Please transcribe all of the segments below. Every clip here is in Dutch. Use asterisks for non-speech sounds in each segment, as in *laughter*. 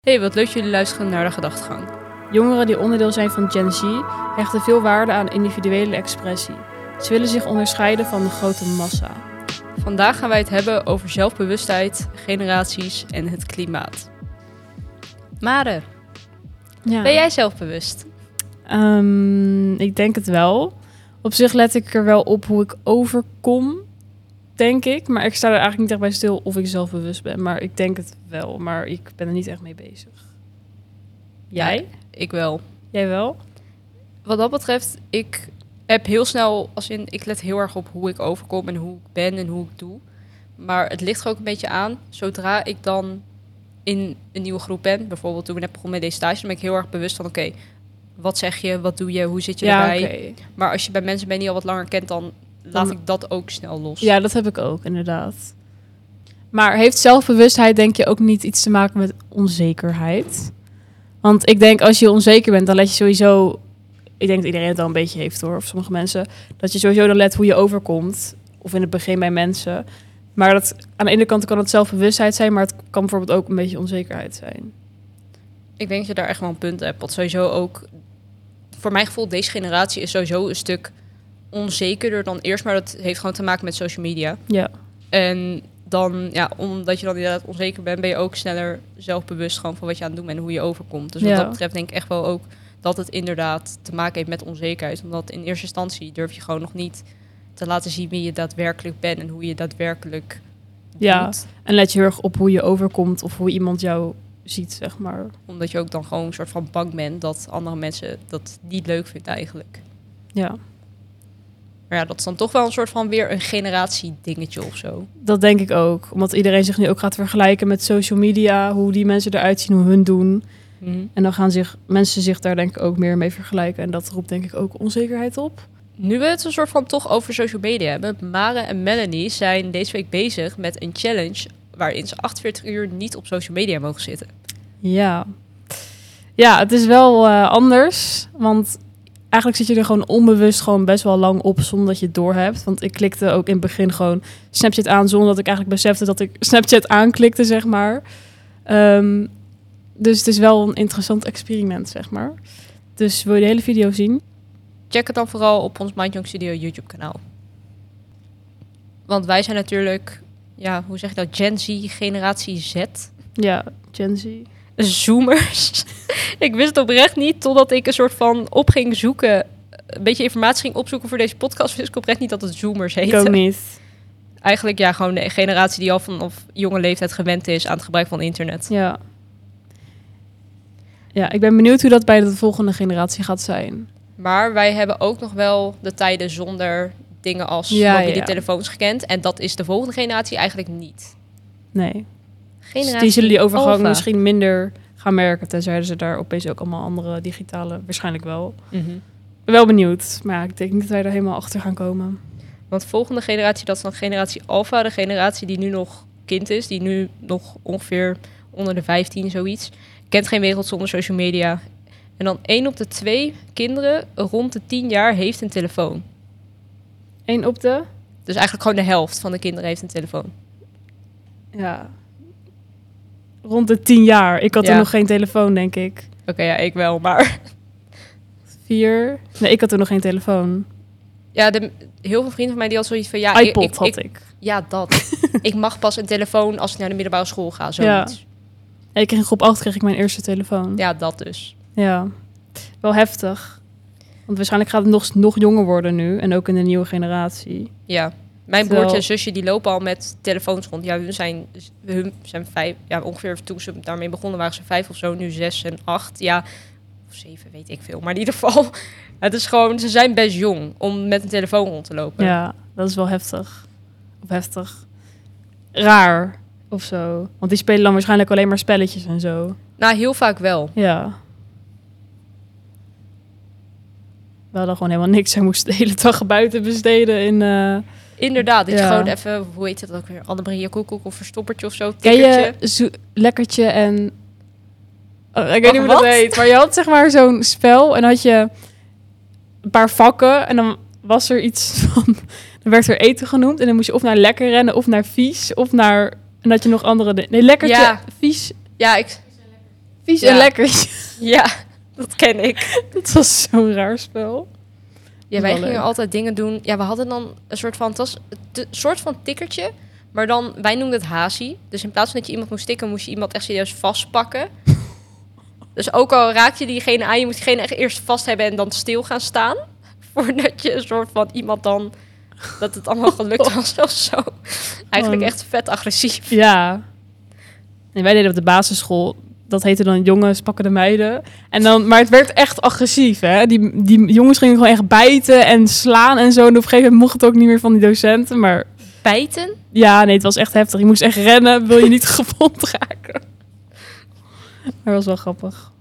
Hey, wat leuk dat jullie luisteren naar de gedachtegang. Jongeren die onderdeel zijn van Gen Z hechten veel waarde aan individuele expressie. Ze willen zich onderscheiden van de grote massa. Vandaag gaan wij het hebben over zelfbewustheid, generaties en het klimaat. Mare, Ja. ben jij zelfbewust? Ehm, ik denk het wel. Op zich let ik er wel op hoe ik overkom, denk ik. Maar ik sta er eigenlijk niet echt bij stil of ik zelfbewust ben. Maar ik denk het wel, maar ik ben er niet echt mee bezig. Jij? Ik wel. Jij wel? Wat dat betreft, ik heb heel snel, als in, ik let heel erg op hoe ik overkom en hoe ik ben en hoe ik doe. Maar het ligt er ook een beetje aan, zodra ik dan in een nieuwe groep ben, bijvoorbeeld toen we net begonnen met deze stage, dan ben ik heel erg bewust van, oké, wat zeg je, wat doe je, hoe zit je ja, erbij? Maar als je bij mensen bent die al wat langer kent, dan laat ik dat ook snel los. Ja, dat heb ik ook, inderdaad. Maar heeft zelfbewustheid, denk je, ook niet iets te maken met onzekerheid? Want ik denk, als je onzeker bent, dan let je sowieso... Ik denk dat iedereen het wel een beetje heeft, hoor. Of sommige mensen. Dat je sowieso dan let hoe je overkomt. Of in het begin bij mensen. Maar dat, aan de ene kant kan het zelfbewustheid zijn... maar het kan bijvoorbeeld ook een beetje onzekerheid zijn. Ik denk dat je daar echt wel een punt hebt. Want sowieso ook, voor mijn gevoel, deze generatie is sowieso een stuk onzekerder dan eerst. Maar dat heeft gewoon te maken met social media. Ja, En dan, ja, omdat je dan inderdaad onzeker bent, ben je ook sneller zelfbewust gewoon van wat je aan het doen bent en hoe je overkomt. Dus wat Ja. dat betreft denk ik echt wel ook dat het inderdaad te maken heeft met onzekerheid. Omdat in eerste instantie durf je gewoon nog niet te laten zien wie je daadwerkelijk bent en hoe je daadwerkelijk Ja. doet. en let je heel erg op hoe je overkomt... of hoe iemand jou ziet, zeg maar. Omdat je ook dan gewoon een soort van bang bent dat andere mensen dat niet leuk vinden eigenlijk. Ja, Maar ja, dat is dan toch wel een soort van weer een generatie dingetje of zo. dat denk ik ook. Omdat iedereen zich nu ook gaat vergelijken met social media... hoe die mensen eruit zien, hoe hun doen... En dan gaan zich, mensen zich daar denk ik ook meer mee vergelijken. En dat roept denk ik ook onzekerheid op. Nu we het een soort van toch over social media hebben. Mare en Melanie zijn deze week bezig met een challenge waarin ze 48 uur niet op social media mogen zitten. Ja, ja het is wel eh, anders. Want eigenlijk zit je er gewoon onbewust gewoon best wel lang op zonder dat je het doorhebt. Want ik klikte ook in het begin gewoon Snapchat aan zonder dat ik eigenlijk besefte dat ik Snapchat aanklikte, zeg maar. Ehm, dus het is wel een interessant experiment, zeg maar. Dus wil je de hele video zien? Check het dan vooral op ons Mind Young Studio YouTube kanaal. Want wij zijn natuurlijk, ja, hoe zeg je dat, Gen Z, generatie Z. Ja, Gen Z. Zoomers. *laughs* ik wist het oprecht niet totdat ik een soort van op ging zoeken, een beetje informatie ging opzoeken voor deze podcast. Wist ik oprecht niet dat het Zoomers Ik heette. ook niet. Eigenlijk ja, gewoon de generatie die al vanaf jonge leeftijd gewend is aan het gebruik van internet. Ja. Ja, ik ben benieuwd hoe dat bij de volgende generatie gaat zijn. Maar wij hebben ook nog wel de tijden zonder dingen als Ja, mobiele ja. telefoons gekend. En dat is de volgende generatie eigenlijk niet. Nee. Dus die zullen die overgang Alpha. misschien minder gaan merken. Tenzij ze daar opeens ook allemaal andere digitale... Waarschijnlijk wel. Mhm. Wel benieuwd. Maar ik denk niet dat wij er helemaal achter gaan komen. Want de volgende generatie, dat is dan generatie Alpha. De generatie die nu nog kind is. Die nu nog ongeveer onder de 15 zoiets. Kent geen wereld zonder social media. En dan één op de twee kinderen rond de 10 jaar heeft een telefoon. Eén op de... Dus eigenlijk gewoon de helft van de kinderen heeft een telefoon. Ja. Rond de tien jaar. Ik had Ja. toen nog geen telefoon, denk ik. Oké, ja, ik wel. Maar *laughs* Vier... Nee, ik had toen nog geen telefoon. ja, de, heel veel vrienden van mij die hadden zoiets van... Ja, iPod ik, ik, had ik- ik. Ja, dat. *laughs* ik mag pas een telefoon als ik naar de middelbare school ga, zoiets. Ja. Ik kreeg in groep 8 kreeg ik mijn eerste telefoon. Ja, dat dus. Ja, wel heftig. Want waarschijnlijk gaat het nog, nog jonger worden nu. En ook in de nieuwe generatie. Ja. Mijn Terwijl- broertje en zusje die lopen al met telefoons rond. Ja, hun zijn, hun zijn vijf. Ja, ongeveer toen ze daarmee begonnen waren ze vijf of zo. Nu zes en acht. Ja, of zeven, weet ik veel. Maar in ieder geval, *laughs* het is gewoon, ze zijn best jong om met een telefoon rond te lopen. Ja, dat is wel heftig. Of heftig. Raar of zo. Want die spelen dan waarschijnlijk alleen maar spelletjes en zo. Nou, heel vaak wel. Ja. We hadden gewoon helemaal niks. Zij moesten de hele dag buiten besteden in... eh Inderdaad, dat je gewoon even, hoe heet het ook weer? Annemarie Koekoek of verstoppertje of zo. Ken je zo- lekkertje en... Oh, ik weet niet hoe dat heet. Maar je had zeg maar zo'n spel en had je een paar vakken en dan was er iets van... *laughs* Dan werd er eten genoemd en dan moest je of naar lekker rennen of naar vies of naar... En dat je nog andere... Nee, lekkertje, Ja. vies... Ja, ik... vies en lekker. Ja, dat ken ik. *laughs* Dat was zo'n raar spel. Ja, wij gingen leuk. altijd dingen doen. Ja, we hadden dan een soort van... Het was een soort van tikkertje. Maar dan, wij noemden het hazie. Dus in plaats van dat je iemand moest tikken, moest je iemand echt serieus vastpakken. *laughs* Dus ook al raak je diegene aan, je moet diegene echt eerst vast hebben en dan stil gaan staan. *laughs* Voordat je een soort van iemand dan... Dat het allemaal gelukt was of zo. Eigenlijk Oh. echt vet agressief. Ja. En wij deden op de basisschool. Dat heette dan jongens pakken de meiden. En dan, maar het werd echt agressief, hè? Die, die jongens gingen gewoon echt bijten en slaan en zo. En op een gegeven moment mocht het ook niet meer van die docenten. Maar Bijten? ja, nee, het was echt heftig. Je moest echt rennen, wil je niet *laughs* gewond raken. Maar dat was wel grappig.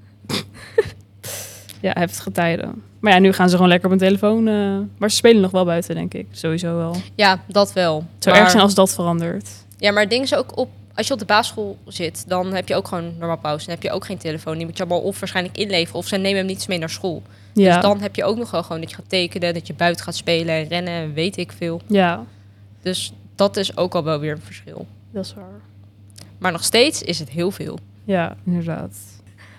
ja, heftige tijden. Maar ja, nu gaan ze gewoon lekker op hun telefoon. eh, maar ze spelen nog wel buiten, denk ik. Sowieso wel. Ja, dat wel. zou Maar- erg zijn als dat verandert. Ja, maar het ding is ook op... Als je op de basisschool zit, dan heb je ook gewoon normaal pauze. Dan heb je ook geen telefoon. Die moet je allemaal of waarschijnlijk inleveren... of ze nemen hem niet eens mee naar school. Ja, Dus dan heb je ook nog wel gewoon dat je gaat tekenen... dat je buiten gaat spelen en rennen en weet ik veel. ja, Dus dat is ook al wel weer een verschil. dat is waar. Maar nog steeds is het heel veel. Ja, inderdaad.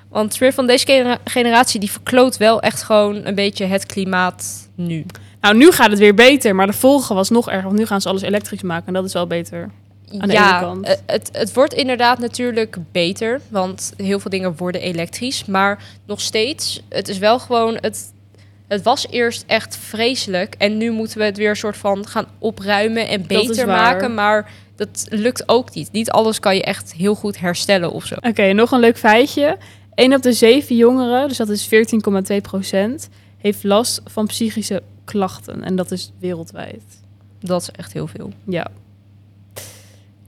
Want weer van deze genera- generatie... die verkloot wel echt gewoon een beetje het klimaat nu. Nou, nu gaat het weer beter, maar de volgende was nog erger. Want nu gaan ze alles elektrisch maken en dat is wel beter. Aan de ja, ene kant. eh, Het, het wordt inderdaad natuurlijk beter, want heel veel dingen worden elektrisch. Maar nog steeds, het is wel gewoon, het, het was eerst echt vreselijk. En nu moeten we het weer een soort van gaan opruimen en beter maken. Maar dat lukt ook niet. Niet alles kan je echt heel goed herstellen of zo. Oké, nog een leuk feitje. 1 op de 7 jongeren, dus dat is 14,2 procent, heeft last van psychische klachten. En dat is wereldwijd. Dat is echt heel veel. Ja.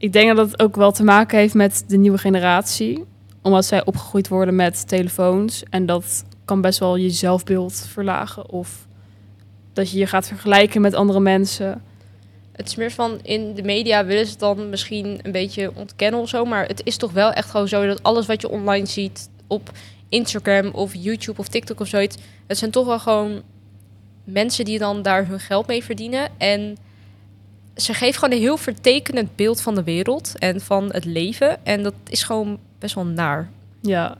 Ik denk dat het ook wel te maken heeft met de nieuwe generatie. Omdat zij opgegroeid worden met telefoons. En dat kan best wel je zelfbeeld verlagen. Of dat je je gaat vergelijken met andere mensen. Het is meer van in de media willen ze dan misschien een beetje ontkennen of zo. Maar het is toch wel echt gewoon zo dat alles wat je online ziet op Instagram of YouTube of TikTok of zoiets. Het zijn toch wel gewoon mensen die dan daar hun geld mee verdienen. En ze geven gewoon een heel vertekenend beeld van de wereld en van het leven. En dat is gewoon best wel naar. Ja.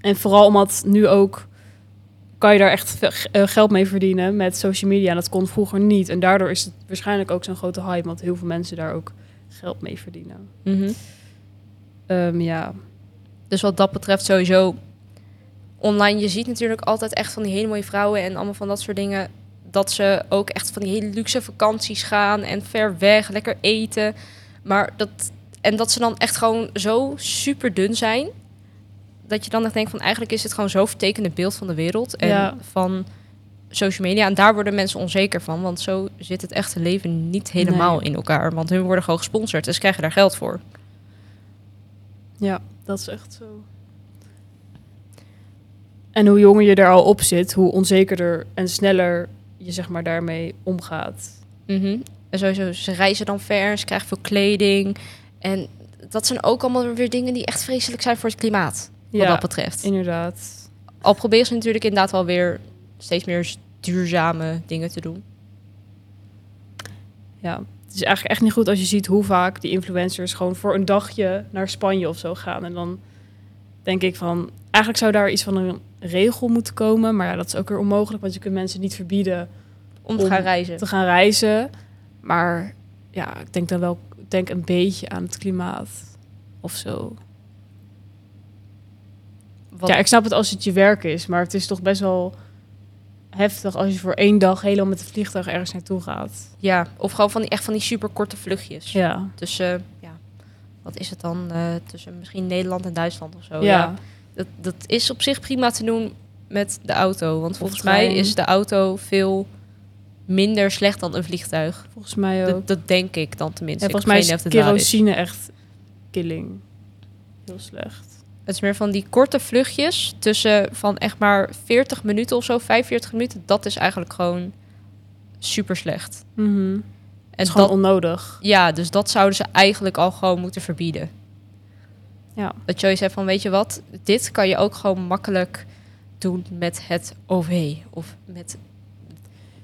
En vooral omdat nu ook kan je daar echt eh, geld mee verdienen met social media. En dat kon vroeger niet. En daardoor is het waarschijnlijk ook zo'n grote hype. Want heel veel mensen daar ook geld mee verdienen. Ehm, ja. Dus wat dat betreft sowieso online, je ziet natuurlijk altijd echt van die hele mooie vrouwen en allemaal van dat soort dingen. Dat ze ook echt van die hele luxe vakanties gaan en ver weg, lekker eten. Maar dat, en dat ze dan echt gewoon zo super dun zijn. Dat je dan echt denkt van eigenlijk is het gewoon zo vertekende beeld van de wereld en Ja. van social media. En daar worden mensen onzeker van, want zo zit het echte leven niet helemaal Nee. in elkaar. Want hun worden gewoon gesponsord, dus krijgen daar geld voor. ja, dat is echt zo. En hoe jonger je er al op zit, hoe onzekerder en sneller je zeg maar daarmee omgaat. Mhm. En sowieso, ze reizen dan ver, ze krijgen veel kleding. En dat zijn ook allemaal weer dingen die echt vreselijk zijn voor het klimaat. Wat Ja, dat betreft. inderdaad. Al proberen ze natuurlijk inderdaad wel weer steeds meer duurzame dingen te doen. Ja, het is eigenlijk echt niet goed als je ziet hoe vaak die influencers gewoon voor een dagje naar Spanje of zo gaan. En dan denk ik van, eigenlijk zou daar iets van een regel moeten komen. Maar ja, dat is ook weer onmogelijk, want je kunt mensen niet verbieden Om te Om gaan reizen. te gaan reizen. Maar ja, ik denk dan wel denk een beetje aan het klimaat of zo. Wat- Ja, ik snap het als het je werk is, maar het is toch best wel heftig als je voor één dag helemaal met het vliegtuig ergens naartoe gaat. ja, of gewoon van die, echt van die super korte vluchtjes. Ja, Tussen, ja, wat is het dan? eh, tussen misschien Nederland en Duitsland of zo. ja. Ja. Dat, dat is op zich prima te doen met de auto. Want volgens mij is de auto veel minder slecht dan een vliegtuig. volgens mij ook. Dat, dat denk ik dan tenminste. Ja, volgens mij is het kerosine echt killing. Heel slecht. Het is meer van die korte vluchtjes tussen van echt maar 40 minuten of zo, 45 minuten. Dat is eigenlijk gewoon super slecht. Mhm. En is gewoon dat, onnodig. ja, dus dat zouden ze eigenlijk al gewoon moeten verbieden. Ja. Dat je zegt van, weet je wat, dit kan je ook gewoon makkelijk doen met het OV of met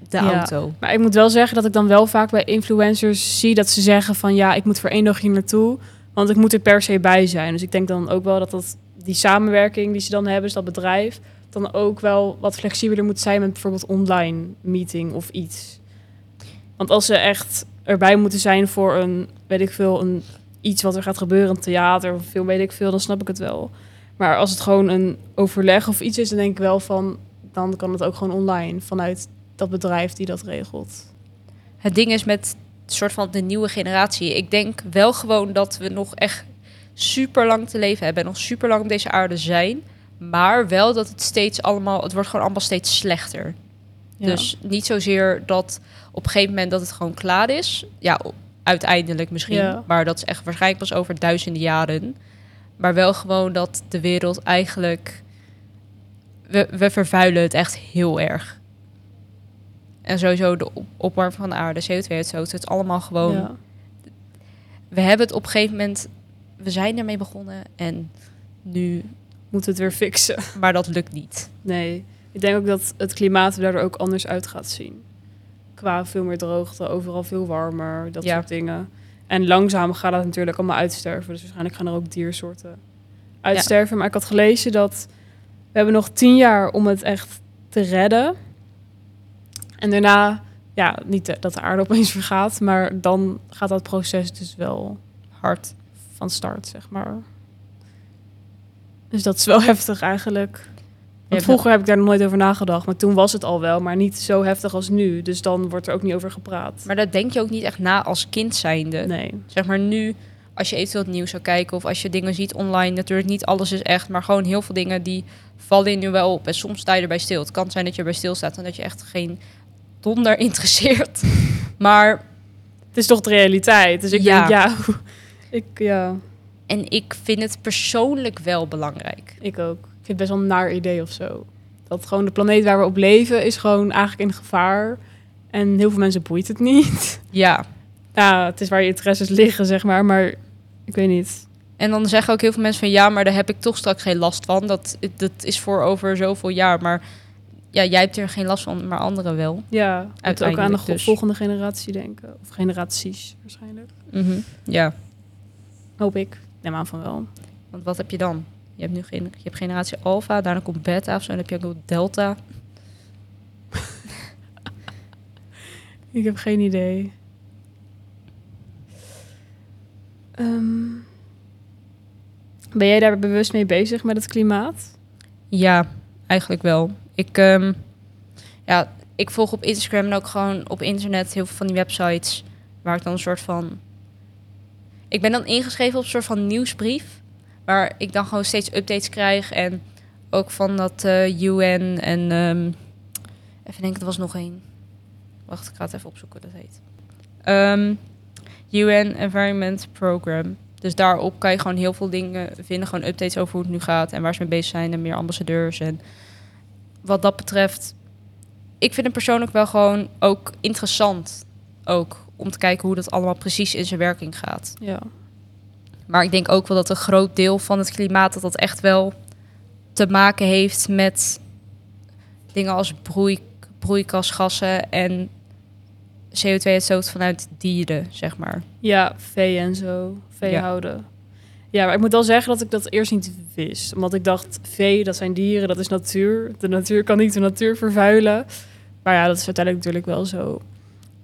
de Ja. auto. Maar ik moet wel zeggen dat ik dan wel vaak bij influencers zie dat ze zeggen van ja, ik moet voor één dag hier naartoe, want ik moet er per se bij zijn. Dus ik denk dan ook wel dat dat die samenwerking die ze dan hebben, dus dat bedrijf, dan ook wel wat flexibeler moet zijn met bijvoorbeeld online meeting of iets. Want als ze echt erbij moeten zijn voor een, weet ik veel, een iets wat er gaat gebeuren, een theater of veel weet ik veel, dan snap ik het wel. Maar als het gewoon een overleg of iets is, dan denk ik wel van, dan kan het ook gewoon online vanuit dat bedrijf die dat regelt. Het ding is met soort van de nieuwe generatie. Ik denk wel gewoon dat we nog echt super lang te leven hebben en nog super lang op deze aarde zijn. Maar wel dat het steeds allemaal, het wordt gewoon allemaal steeds slechter. Ja. Dus niet zozeer dat op een gegeven moment dat het gewoon klaar is. Ja, uiteindelijk misschien. Ja. Maar dat is echt waarschijnlijk pas over duizenden jaren. Maar wel gewoon dat de wereld eigenlijk... We, we vervuilen het echt heel erg. En sowieso de op- opwarming van de aarde, CO2-uitstoot, het is allemaal gewoon... Ja. We hebben het op een gegeven moment... We zijn ermee begonnen en nu... Moet het weer fixen. Maar dat lukt niet. Nee, ik denk ook dat het klimaat er daardoor ook anders uit gaat zien. Qua veel meer droogte, overal veel warmer, dat Ja. soort dingen. En langzaam gaat dat natuurlijk allemaal uitsterven. Dus waarschijnlijk gaan er ook diersoorten uitsterven. Maar ik had gelezen dat we hebben nog tien jaar om het echt te redden. En daarna, ja, niet de- dat de aarde opeens *laughs* vergaat, maar dan gaat dat proces dus wel Hard. van start, zeg maar. Dus dat is wel *laughs* heftig eigenlijk. Want vroeger heb ik daar nog nooit over nagedacht, maar toen was het al wel, maar niet zo heftig als nu. Dus dan wordt er ook niet over gepraat. Maar daar denk je ook niet echt na als kind zijnde. nee. Zeg maar nu, als je eventueel het nieuws zou kijken of als je dingen ziet online, natuurlijk niet alles is echt, maar gewoon heel veel dingen die vallen je nu wel op. En soms sta je erbij stil. Het kan zijn dat je erbij stilstaat en dat je echt geen donder *laughs* interesseert. Maar, Het is toch de realiteit. Dus ik Ja. denk, ja, *laughs* ik, ja, en ik vind het persoonlijk wel belangrijk. ik ook. Ik vind het best wel een naar idee of zo. Dat gewoon de planeet waar we op leven is gewoon eigenlijk in gevaar. En heel veel mensen boeit het niet. *laughs* Ja. Ja, het is waar je interesses liggen, zeg maar. Maar ik weet niet. En dan zeggen ook heel veel mensen van ja, maar daar heb ik toch straks geen last van. Dat, dat is voor over zoveel jaar. Maar ja, jij hebt er geen last van, maar anderen wel. Ja, moet ook aan de dus. volgende generatie denken. Of generaties waarschijnlijk. Mhm. Ja, Hoop ik. Neem aan van wel. want wat heb je dan? Je hebt nu geen, je hebt generatie alpha, daarna komt beta of zo, dan heb je ook delta. *laughs* Ik heb geen idee. Ehm, ben jij daar bewust mee bezig met het klimaat? Ja, eigenlijk wel. Ik, ehm, ja, ik volg op Instagram en ook gewoon op internet heel veel van die websites waar ik dan een soort van. Ik ben dan ingeschreven op een soort van nieuwsbrief, waar ik dan gewoon steeds updates krijg en ook van dat eh, UN en ehm, even denken, er was nog één. Wacht, ik ga het even opzoeken dat heet. Ehm, UN Environment Program. Dus daarop kan je gewoon heel veel dingen vinden. Gewoon updates over hoe het nu gaat en waar ze mee bezig zijn. En meer ambassadeurs. En wat dat betreft, ik vind het persoonlijk wel gewoon ook interessant. Ook om te kijken hoe dat allemaal precies in zijn werking gaat. Ja. Maar ik denk ook wel dat een groot deel van het klimaat dat dat echt wel te maken heeft met dingen als broei, broeikasgassen en CO2-uitstoot vanuit dieren, zeg maar. Ja, vee en zo. Vee Ja. houden. Ja, maar ik moet wel zeggen dat ik dat eerst niet wist. Omdat ik dacht, vee, dat zijn dieren, dat is natuur. De natuur kan niet de natuur vervuilen. Maar ja, dat is uiteindelijk natuurlijk wel zo.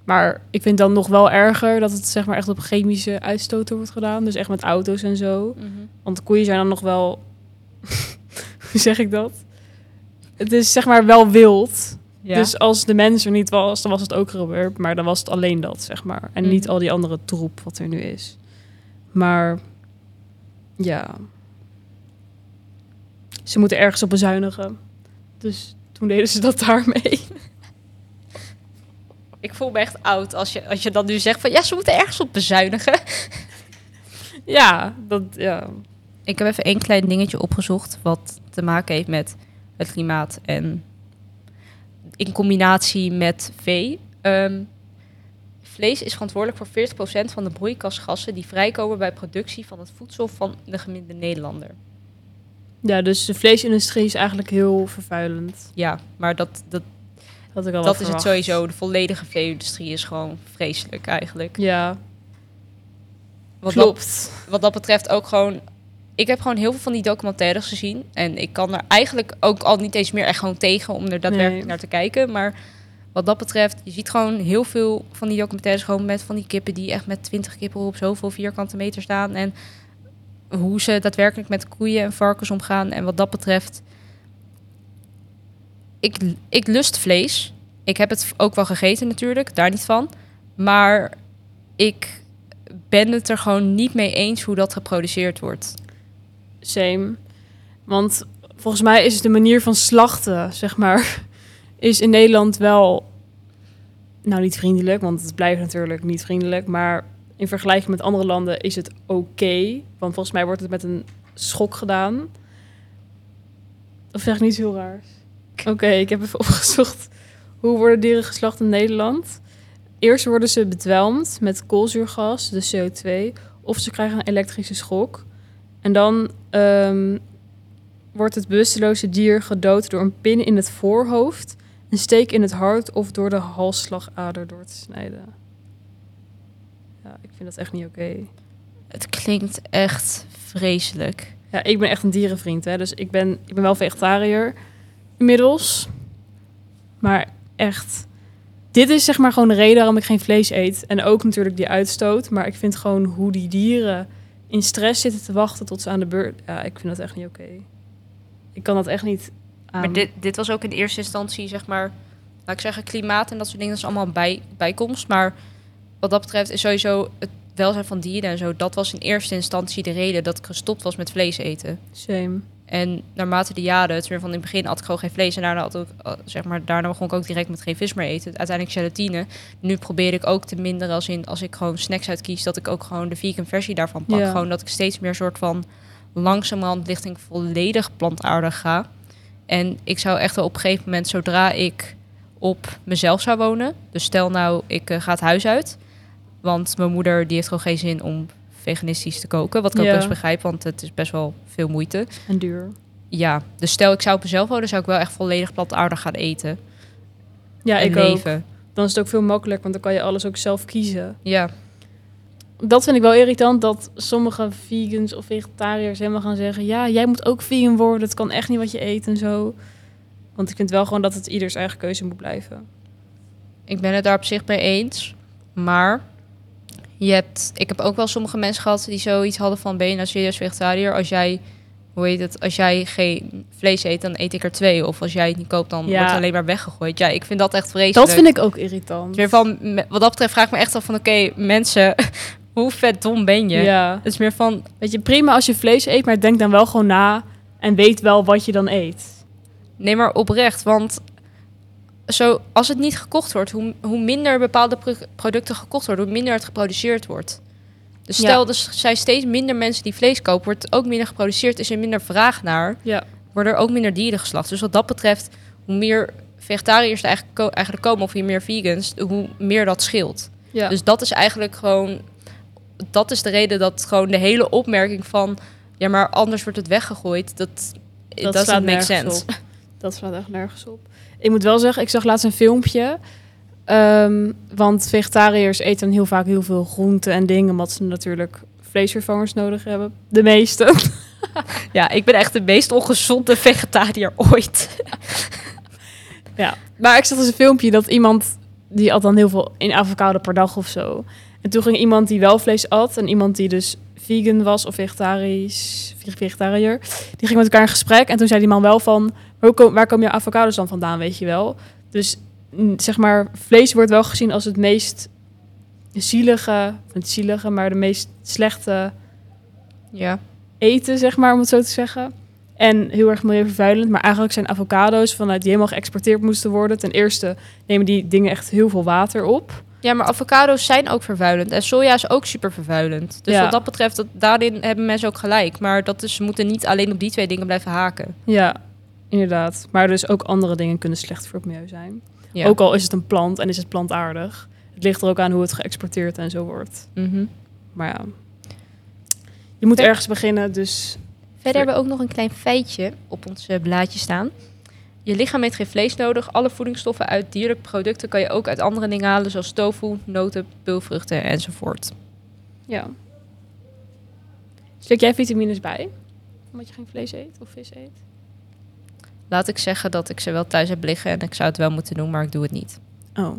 Maar ik vind dan nog wel erger dat het zeg maar echt op chemische uitstoten wordt gedaan. Dus echt met auto's en zo. Want koeien zijn dan nog wel... *laughs* Hoe zeg ik dat? Het is zeg maar wel wild. Ja. Dus als de mens er niet was, dan was het ook gebeurd. Maar dan was het alleen dat, zeg maar. En niet Mhm. al die andere troep wat er nu is. Maar ja. Ze moeten ergens op bezuinigen. Dus toen deden ze dat daarmee. *laughs* Ik voel me echt oud als je, als je dan nu zegt van ja, ze moeten ergens op bezuinigen. *laughs* ja, dat ja. Ik heb even één klein dingetje opgezocht wat te maken heeft met het klimaat en in combinatie met vee. Ehm, vlees is verantwoordelijk voor 40% van de broeikasgassen die vrijkomen bij productie van het voedsel van de gemiddelde Nederlander. Ja, dus de vleesindustrie is eigenlijk heel vervuilend. Ja, maar dat, dat, Dat, ik al wel dat is het sowieso. De volledige vee-industrie is gewoon vreselijk eigenlijk. Ja, Wat dat, klopt. wat dat betreft ook gewoon ik heb gewoon heel veel van die documentaires gezien. En ik kan er eigenlijk ook al niet eens meer echt gewoon tegen om er daadwerkelijk Nee. naar te kijken. Maar wat dat betreft, je ziet gewoon heel veel van die documentaires gewoon met van die kippen die echt met 20 kippen op zoveel vierkante meter staan. En hoe ze daadwerkelijk met koeien en varkens omgaan. En wat dat betreft, ik, ik lust vlees. Ik heb het ook wel gegeten natuurlijk, daar niet van. Maar ik ben het er gewoon niet mee eens hoe dat geproduceerd wordt. Same. Want volgens mij is de manier van slachten, zeg maar, *laughs* is in Nederland wel, nou niet vriendelijk, want het blijft natuurlijk niet vriendelijk, maar in vergelijking met andere landen is het oké. want volgens mij wordt het met een schok gedaan. Of zeg ik niet heel raar? Oké, ik heb even *laughs* opgezocht. Hoe worden dieren geslacht in Nederland? Eerst worden ze bedwelmd met koolzuurgas, de CO2, of ze krijgen een elektrische schok. En dan ehm, wordt het bewusteloze dier gedood door een pin in het voorhoofd, een steek in het hart of door de halsslagader door te snijden. Ja, ik vind dat echt niet oké. Het klinkt echt vreselijk. Ja, ik ben echt een dierenvriend, hè, dus ik ben, ik ben wel vegetariër inmiddels. Maar echt, dit is zeg maar gewoon de reden waarom ik geen vlees eet. En ook natuurlijk die uitstoot. Maar ik vind gewoon hoe die dieren in stress zitten te wachten tot ze aan de beurt... Ja, ik vind dat echt niet oké. Ik kan dat echt niet aan. Maar dit, dit was ook in eerste instantie, zeg maar, laat ik zeggen, klimaat en dat soort dingen, dat is allemaal bij, bijkomst. Maar wat dat betreft is sowieso het welzijn van dieren en zo, dat was in eerste instantie de reden dat ik gestopt was met vlees eten. Same. En naarmate de jaren, het van in het begin had ik gewoon geen vlees en daarna had ik, uh, zeg maar, daarna begon ik ook direct met geen vis meer eten. Uiteindelijk gelatine. Nu probeer ik ook te minderen als in, als ik gewoon snacks uitkies, dat ik ook gewoon de vegan versie daarvan pak. Ja. Gewoon dat ik steeds meer soort van langzamerhand richting volledig plantaardig ga. En ik zou echt wel op een gegeven moment, zodra ik op mezelf zou wonen, dus stel nou, ik eh, ga het huis uit, want mijn moeder die heeft gewoon geen zin om veganistisch te koken, wat ik Ja. ook best begrijp, want het is best wel veel moeite. En duur. Ja, dus stel ik zou op mezelf wonen, zou ik wel echt volledig plantaardig gaan eten Ja, en ik ook. leven. Dan is het ook veel makkelijker, want dan kan je alles ook zelf kiezen. Ja, Dat vind ik wel irritant, dat sommige vegans of vegetariërs helemaal gaan zeggen... ja, jij moet ook vegan worden, het kan echt niet wat je eet en zo. Want ik vind wel gewoon dat het ieders eigen keuze moet blijven. ik ben het daar op zich mee eens, maar je hebt, ik heb ook wel sommige mensen gehad die zoiets hadden van ben je nou serieus vegetariër? Als jij, hoe heet het, als jij geen vlees eet, dan eet ik er twee. Of als jij het niet koopt, dan Ja. wordt het alleen maar weggegooid. Ja, ik vind dat echt vreselijk. Dat vind ik ook irritant. Meer van, wat dat betreft vraag ik me echt af van, oké, mensen, *laughs* hoe vet dom ben je? Ja. Het is meer van, Weet je, prima als je vlees eet, maar denk dan wel gewoon na... en weet wel wat je dan eet. Nee, maar oprecht. Want zo, als het niet gekocht wordt, hoe, hoe minder bepaalde pro- producten gekocht worden, hoe minder het geproduceerd wordt. Dus Ja. stel, er zijn steeds minder mensen die vlees kopen, wordt ook minder geproduceerd, is er minder vraag naar, Ja. worden er ook minder dieren geslacht. Dus wat dat betreft, hoe meer vegetariërs er eigenlijk, ko- eigenlijk komen, of hoe meer vegans, hoe meer dat scheelt. ja. Dus dat is eigenlijk gewoon, dat is de reden dat gewoon de hele opmerking van, ja, maar anders wordt het weggegooid, dat, dat doesn't slaat make sense. op. Dat slaat echt nergens op. Ik moet wel zeggen, ik zag laatst een filmpje. ehm, want vegetariërs eten heel vaak heel veel groenten en dingen... omdat ze natuurlijk vleesvervangers nodig hebben. De meeste. *laughs* Ja, ik ben echt de meest ongezonde vegetariër ooit. *laughs* ja. Maar ik zag dus een filmpje dat iemand... die at dan heel veel in avocado per dag of zo. En toen ging iemand die wel vlees at... en iemand die dus vegan was of vegetarisch, ve- vegetariër... die ging met elkaar in gesprek. En toen zei die man wel van... Waar, kom, waar komen je avocados dan vandaan, weet je wel? Dus mm, zeg maar, vlees wordt wel gezien als het meest zielige... niet zielige, maar de meest slechte Ja. eten, zeg maar, om het zo te zeggen. En heel erg milieuvervuilend. Maar eigenlijk zijn avocado's vanuit die helemaal geëxporteerd moesten worden. Ten eerste nemen die dingen echt heel veel water op. ja, maar avocado's zijn ook vervuilend. En soja is ook super vervuilend. Dus Ja. wat dat betreft, dat, daarin hebben mensen ook gelijk. Maar dat is, ze moeten niet alleen op die twee dingen blijven haken. Ja, inderdaad. Maar dus ook andere dingen kunnen slecht voor het milieu zijn. Ja. Ook al is het een plant en is het plantaardig. Het ligt er ook aan hoe het geëxporteerd en zo wordt. Mhm. Maar ja, je moet Ver- ergens beginnen, dus... Verder hebben we ook nog een klein feitje op ons eh, blaadje staan. Je lichaam heeft geen vlees nodig. Alle voedingsstoffen uit dierlijke producten kan je ook uit andere dingen halen, zoals tofu, noten, peulvruchten enzovoort. Ja. Slik jij vitamines bij? Omdat je geen vlees eet of vis eet? Laat ik zeggen dat ik ze wel thuis heb liggen en ik zou het wel moeten doen, maar ik doe het niet. Oh.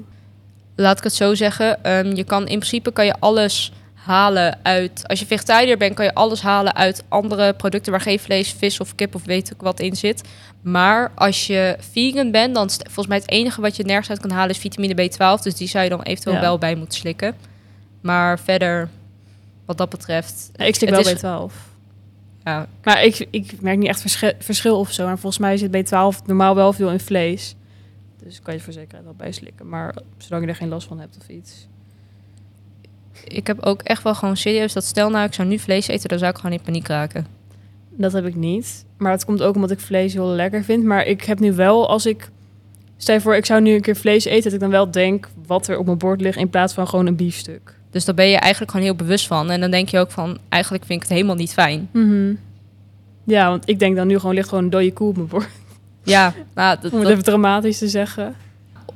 Laat ik het zo zeggen. ehm, je kan in principe kan je alles halen uit. Als je vegetariër bent, kan je alles halen uit andere producten waar geen vlees, vis of kip of weet ik wat in zit. Maar als je vegan bent, dan st- volgens mij het enige wat je nergens uit kan halen is vitamine B12. Dus die zou je dan eventueel Ja. wel bij moeten slikken. Maar verder, wat dat betreft. Ja, ik slik wel is- B12. Ja, Maar ik, ik merk niet echt verschil, verschil of zo. En volgens mij zit B12 normaal wel veel in vlees. Dus kan je voor zekerheid wel bijslikken. Maar zolang je er geen last van hebt of iets. Ik heb ook echt wel gewoon serieus dat stel nou ik zou nu vlees eten, dan zou ik gewoon in paniek raken. Dat heb ik niet. Maar het komt ook omdat ik vlees heel lekker vind. Maar ik heb nu wel, als ik... Stel je voor, ik zou nu een keer vlees eten... dat ik dan wel denk wat er op mijn bord ligt... in plaats van gewoon een biefstuk. Dus daar ben je eigenlijk gewoon heel bewust van. En dan denk je ook van, eigenlijk vind ik het helemaal niet fijn. Ja, want ik denk dan nu gewoon... ligt gewoon een dode koe op mijn bord. Ja, nou, dat, Om het dat- even dramatisch te zeggen.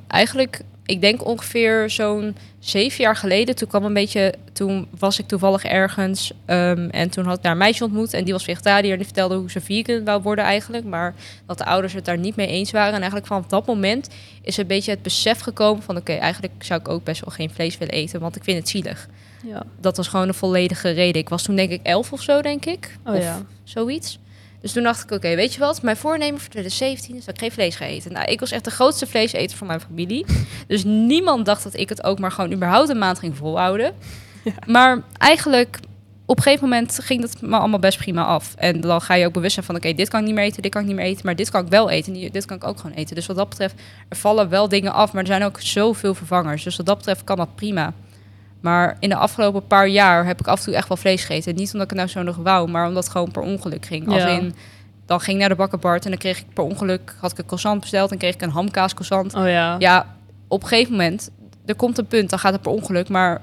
eigenlijk, ik denk ongeveer zo'n zeven jaar geleden. Toen kwam een beetje, toen was ik toevallig ergens. ehm, en toen had ik daar een meisje ontmoet. En die was vegetariër. En die vertelde hoe ze vegan wou worden eigenlijk. Maar dat de ouders het daar niet mee eens waren. En eigenlijk vanaf dat moment is een beetje het besef gekomen van... oké, eigenlijk zou ik ook best wel geen vlees willen eten. Want ik vind het zielig. Ja. Dat was gewoon een volledige reden. Ik was toen denk ik elf of zo, denk ik. Oh of ja. zoiets. Dus toen dacht ik, oké, weet je wat? Mijn voornemen voor 2017 is dat ik geen vlees ga eten. Nou, ik was echt de grootste vleeseter van mijn familie. *laughs* Dus niemand dacht dat ik het ook maar gewoon überhaupt een maand ging volhouden. Ja. Maar eigenlijk, op een gegeven moment ging dat me allemaal best prima af. En dan ga je ook bewust zijn van, oké, dit kan ik niet meer eten, dit kan ik niet meer eten. Maar dit kan ik wel eten, en dit kan ik ook gewoon eten. Dus wat dat betreft, er vallen wel dingen af. Maar er zijn ook zoveel vervangers. Dus wat dat betreft kan dat prima. Maar in de afgelopen paar jaar heb ik af en toe echt wel vlees gegeten. Niet omdat ik het nou zo nog wou, maar omdat het gewoon per ongeluk ging. Als Ja. in, dan ging ik naar de bakkerbart en dan kreeg ik per ongeluk, had ik een croissant besteld en kreeg ik een hamkaas croissant. Oh ja. Ja, op een gegeven moment, er komt een punt, dan gaat het per ongeluk. Maar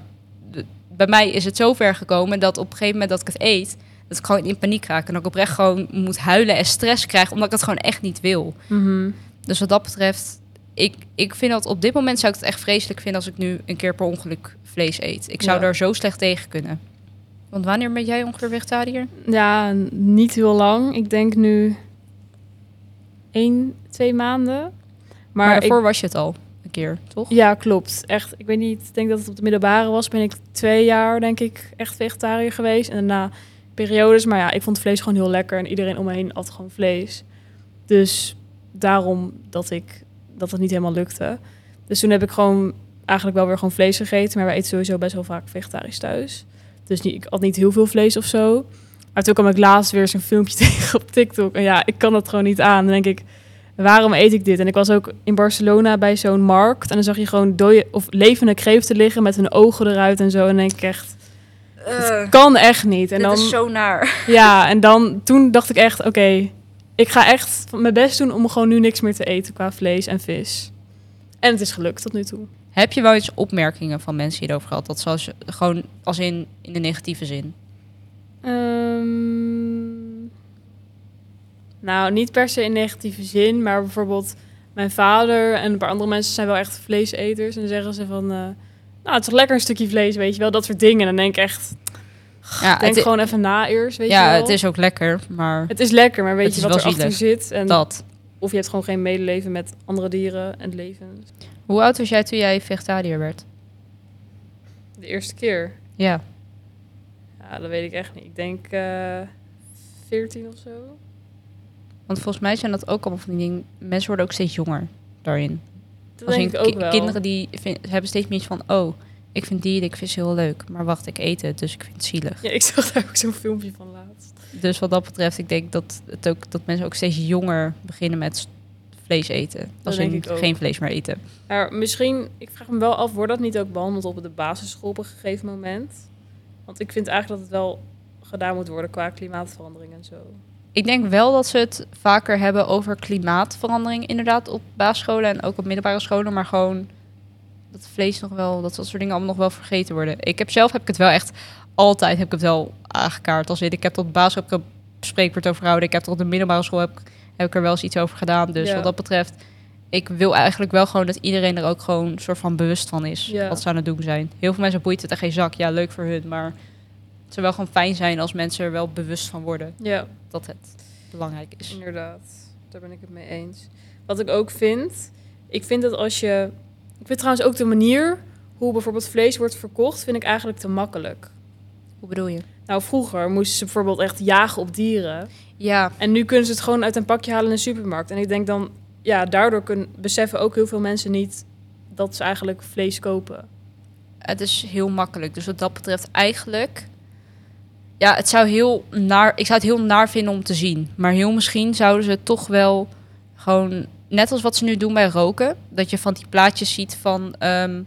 de- bij mij is het zo ver gekomen dat op een gegeven moment dat ik het eet, dat ik gewoon in paniek raak. En dat ik oprecht gewoon moet huilen en stress krijg, omdat ik het gewoon echt niet wil. Mhm. Dus wat dat betreft, ik, ik vind dat op dit moment zou ik het echt vreselijk vinden als ik nu een keer per ongeluk vlees eet. Ik zou Ja. daar zo slecht tegen kunnen. Want wanneer ben jij ongeveer vegetariër? Ja, niet heel lang. Ik denk nu één, twee maanden. Maar, Maar, ik- daarvoor was je het al een keer, toch? ja, klopt. Echt, ik weet niet. Ik denk dat het op de middelbare was. Ben ik twee jaar, denk ik, echt vegetariër geweest. En daarna periodes. Maar ja, ik vond vlees gewoon heel lekker. En iedereen om me heen at gewoon vlees. Dus daarom dat ik dat het niet helemaal lukte. Dus toen heb ik gewoon eigenlijk wel weer gewoon vlees gegeten. Maar wij eten sowieso best wel vaak vegetarisch thuis. Dus niet, ik at niet heel veel vlees of zo. Maar toen kwam ik laatst weer zo'n filmpje *laughs* tegen op TikTok. En ja, ik kan dat gewoon niet aan. Dan denk ik, waarom eet ik dit? En ik was ook in Barcelona bij zo'n markt. En dan zag je gewoon dode of levende kreeften liggen met hun ogen eruit en zo. En dan denk ik echt, het kan echt niet. En dan, zo naar. ja, en dan toen dacht ik echt, oké, ik ga echt mijn best doen om gewoon nu niks meer te eten qua vlees en vis. En het is gelukt tot nu toe. Heb je wel eens opmerkingen van mensen hierover gehad? Dat zoals gewoon als in, in de negatieve zin. Ehm, nou, niet per se in negatieve zin, maar bijvoorbeeld mijn vader en een paar andere mensen zijn wel echt vleeseters. En dan zeggen ze van, eh, nou, het is toch lekker een stukje vlees, weet je wel, dat soort dingen. En dan denk ik echt, Ja, denk het, gewoon even na eerst, weet je ja wel. het is ook lekker, maar Het is lekker, maar weet Het je wat wel erachter zit? En dat. Of je hebt gewoon geen medeleven met andere dieren en levens. Hoe oud was jij toen jij vegetariër werd? De eerste keer? Ja. Ja, dat weet ik echt niet. Ik denk eh 14 of zo. Want volgens mij zijn dat ook allemaal van die dingen. Mensen worden ook steeds jonger daarin. Dat Als denk ik ook wel. kinderen die hebben steeds meer iets van... Oh, ik vind dieren, ik vind ze heel leuk. Maar wacht, ik eet het, dus ik vind het zielig. Ja, ik zag daar ook zo'n filmpje van laatst. Dus wat dat betreft, ik denk dat, het ook, dat mensen ook steeds jonger beginnen met vlees eten. Als ook. geen vlees meer eten. Maar misschien, ik vraag me wel af, wordt dat niet ook behandeld op de basisschool op een gegeven moment? Want ik vind eigenlijk dat het wel gedaan moet worden qua klimaatverandering en zo. Ik denk wel dat ze het vaker hebben over klimaatverandering inderdaad op basisscholen en ook op middelbare scholen, maar gewoon dat vlees nog wel, dat soort dingen allemaal nog wel vergeten worden. Ik heb zelf heb ik het wel echt altijd heb ik het wel aangekaart als ik heb tot basis heb ik een spreekwoord over gehouden, ik heb tot de middelbare school heb, ik- heb ik er wel eens iets over gedaan. Dus Ja. wat dat betreft, ik wil eigenlijk wel gewoon dat iedereen er ook gewoon een soort van bewust van is Ja. wat ze aan het doen zijn. Heel veel mensen boeit het er geen zak, ja leuk voor hun, maar zou wel gewoon fijn zijn als mensen er wel bewust van worden Ja, dat het belangrijk is. inderdaad. Daar ben ik het mee eens. Wat ik ook vind, ik vind dat als je... Ik vind trouwens ook de manier hoe bijvoorbeeld vlees wordt verkocht, vind ik eigenlijk te makkelijk. Hoe bedoel je? Nou, vroeger moesten ze bijvoorbeeld echt jagen op dieren. Ja, En nu kunnen ze het gewoon uit een pakje halen in de supermarkt. En ik denk dan, ja, daardoor kunnen, beseffen ook heel veel mensen niet dat ze eigenlijk vlees kopen. het is heel makkelijk. Dus wat dat betreft eigenlijk... Ja, het zou heel naar... Ik zou het heel naar vinden om te zien. Maar heel misschien zouden ze toch wel gewoon... Net als wat ze nu doen bij roken. Dat je van die plaatjes ziet van... ehm,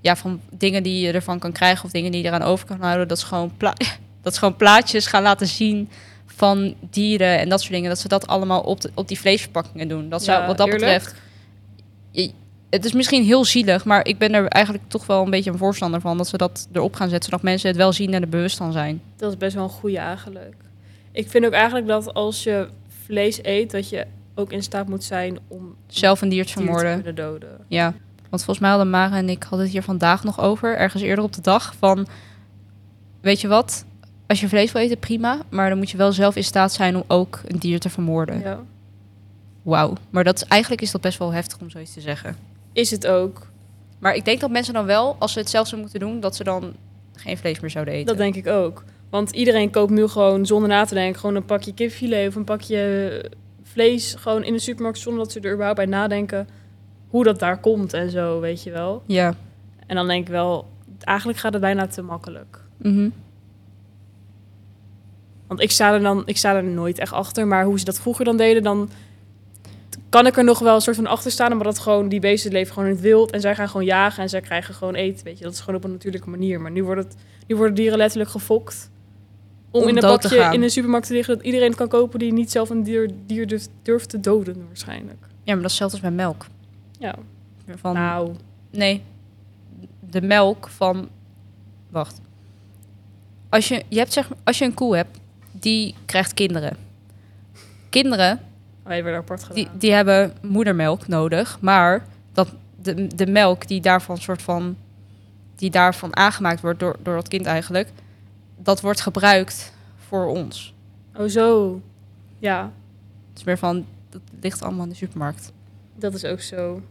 ja, van dingen die je ervan kan krijgen of dingen die je eraan over kan houden. Dat ze gewoon, *laughs* dat ze gewoon plaatjes gaan laten zien van dieren en dat soort dingen. Dat ze dat allemaal op, de, op die vleesverpakkingen doen. Dat zou Ja, wat dat eerlijk? betreft... Je- het is misschien heel zielig, maar ik ben er eigenlijk toch wel een beetje een voorstander van. Dat ze dat erop gaan zetten, zodat mensen het wel zien en er bewust van zijn. Dat is best wel een goede eigenlijk. Ik vind ook eigenlijk dat als je vlees eet, dat je ook in staat moet zijn om Zelf een dier te dier te vermoorden. doden. Ja, want volgens mij hadden Mara en ik hadden het hier vandaag nog over, ergens eerder op de dag, van weet je wat, als je vlees wil eten, prima, maar dan moet je wel zelf in staat zijn om ook een dier te vermoorden. Ja. Wauw, maar dat is, eigenlijk is dat best wel heftig om zoiets te zeggen. Is het ook. Maar ik denk dat mensen dan wel, als ze het zelf zouden moeten doen, dat ze dan geen vlees meer zouden eten. Dat denk ik ook. Want iedereen koopt nu gewoon zonder na te denken gewoon een pakje kipfilet of een pakje vlees gewoon in de supermarkt zonder dat ze er überhaupt bij nadenken hoe dat daar komt en zo, weet je wel. Ja. En dan denk ik wel, eigenlijk gaat het bijna te makkelijk. Mhm. Want ik sta er dan, ik sta er nooit echt achter, maar hoe ze dat vroeger dan deden, dan kan ik er nog wel een soort van achter staan, maar dat gewoon die beesten leven gewoon in het wild en zij gaan gewoon jagen en zij krijgen gewoon eten, weet je. Dat is gewoon op een natuurlijke manier. Maar nu wordt het, nu worden dieren letterlijk gefokt om, Om in een in supermarkt te liggen dat iedereen het kan kopen die niet zelf een dier, dier durft, durft te doden waarschijnlijk. Ja, maar dat is hetzelfde als met melk. Ja. Van, Nou, Nee, de melk van... Wacht. Als je, je hebt zeg, als je een koe hebt, die krijgt kinderen. Kinderen, wij werden apart gedaan. die, die hebben moedermelk nodig. Maar dat, de, de melk die daarvan soort van... Die daarvan aangemaakt wordt door, door dat kind eigenlijk... Dat wordt gebruikt voor ons. Oh zo. Ja, Het is meer van... Dat ligt allemaal in de supermarkt. dat is ook zo.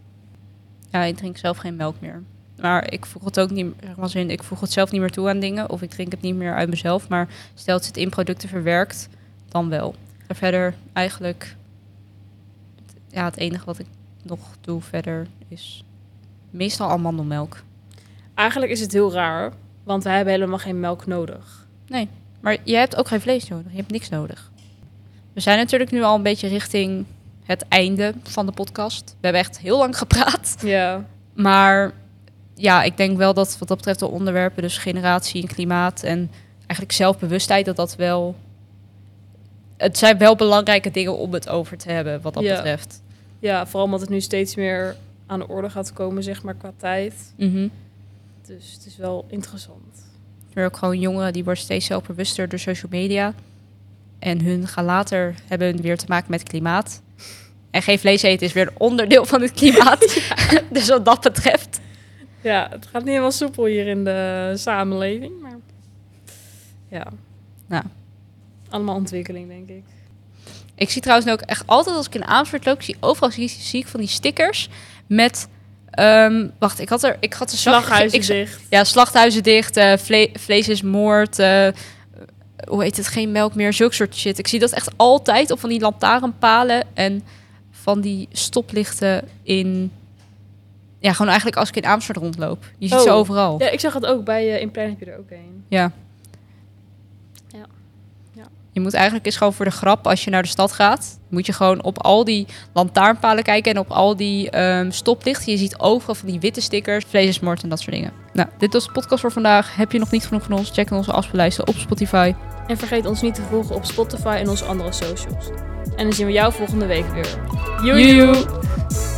Ja, ik drink zelf geen melk meer. Maar ik voeg het ook niet zeg maar als in, ik voeg het zelf niet meer toe aan dingen. Of ik drink het niet meer uit mezelf. Maar stel het in producten verwerkt, dan wel. En verder eigenlijk... Ja, het enige wat ik nog doe verder is meestal amandelmelk. Eigenlijk is het heel raar, want wij hebben helemaal geen melk nodig. Maar je hebt ook geen vlees nodig. Je hebt niks nodig. We zijn natuurlijk nu al een beetje richting het einde van de podcast. We hebben echt heel lang gepraat. Ja. Maar ja, ik denk wel dat wat dat betreft de onderwerpen, dus generatie en klimaat en eigenlijk zelfbewustheid, dat dat wel. Het zijn wel belangrijke dingen om het over te hebben, wat dat Ja. betreft. Ja, vooral omdat het nu steeds meer aan de orde gaat komen, zeg maar, qua tijd. Mhm. Dus het is wel interessant. Er ook gewoon jongeren die worden steeds zelfbewuster door social media. En hun gaan later hebben weer te maken met klimaat. En geen vlees eten is weer een onderdeel van het klimaat. *laughs* *laughs* dus wat dat betreft. Ja, het gaat niet helemaal soepel hier in de samenleving, maar ja. Nou. Allemaal ontwikkeling, denk ik. Ik zie trouwens ook echt altijd als ik in Amersfoort loop, zie overal zie, zie ik van die stickers met. Ehm, wacht, ik had er. Ik had de Slaghuizen ik, dicht. Ja, slachthuizen dicht. eh, vle- vlees is moord. eh, hoe heet het? Geen melk meer. Zulke soort shit. Ik zie dat echt altijd op van die lantaarnpalen en van die stoplichten in. Ja, gewoon eigenlijk als ik in Amersfoort rondloop. Je ziet ze Oh. overal. Ja, ik zag het ook. Bij uh, In Plein heb je er ook een. Ja. Je moet eigenlijk eens gewoon voor de grap, als je naar de stad gaat, moet je gewoon op al die lantaarnpalen kijken en op al die ehm, stoplichten. Je ziet overal van die witte stickers, vlees is moord en dat soort dingen. Nou, dit was de podcast voor vandaag. Heb je nog niet genoeg van ons? Check onze afspeellijsten op Spotify. En vergeet ons niet te volgen op Spotify en onze andere socials. En dan zien we jou volgende week weer. Joejoe!